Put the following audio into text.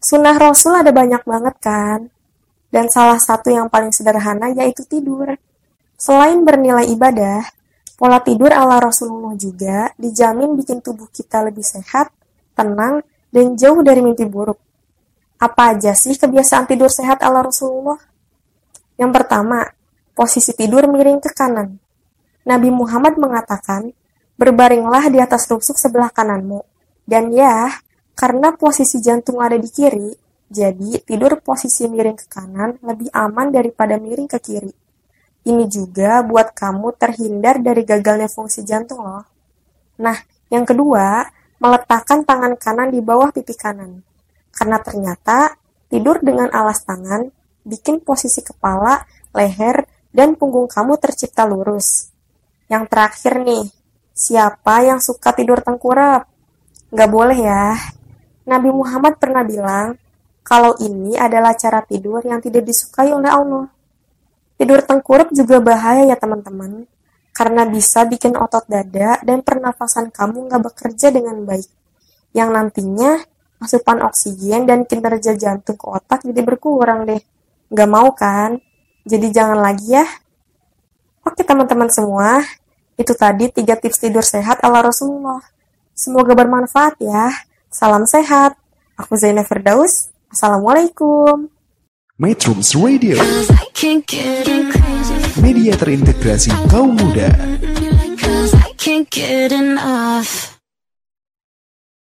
Sunnah Rasul ada banyak banget kan? Dan salah satu yang paling sederhana yaitu tidur. Selain bernilai ibadah, pola tidur ala Rasulullah juga dijamin bikin tubuh kita lebih sehat, tenang, dan jauh dari mimpi buruk. Apa aja sih kebiasaan tidur sehat ala Rasulullah? Yang pertama, posisi tidur miring ke kanan. Nabi Muhammad mengatakan, berbaringlah di atas rusuk sebelah kananmu. Dan ya, karena posisi jantung ada di kiri, jadi tidur posisi miring ke kanan lebih aman daripada miring ke kiri. Ini juga buat kamu terhindar dari gagalnya fungsi jantung loh. Nah, yang kedua, meletakkan tangan kanan di bawah pipi kanan. Karena ternyata tidur dengan alas tangan bikin posisi kepala, leher, dan punggung kamu tercipta lurus. Yang terakhir nih, siapa yang suka tidur tengkurap? Nggak boleh ya. Nabi Muhammad pernah bilang, kalau ini adalah cara tidur yang tidak disukai oleh Allah. Tidur tengkurap juga bahaya ya teman-teman, karena bisa bikin otot dada dan pernafasan kamu nggak bekerja dengan baik. Yang nantinya asupan oksigen dan kinerja jantung ke otak jadi berkurang deh. Nggak mau kan? Jadi jangan lagi ya. Oke teman-teman semua, itu tadi tiga tips tidur sehat ala Rasulullah. Semoga bermanfaat ya. Salam sehat. Aku Zainab Firdaus. Assalamualaikum. Metrums Radio, Cause I can't get crazy. media terintegrasi kaum muda.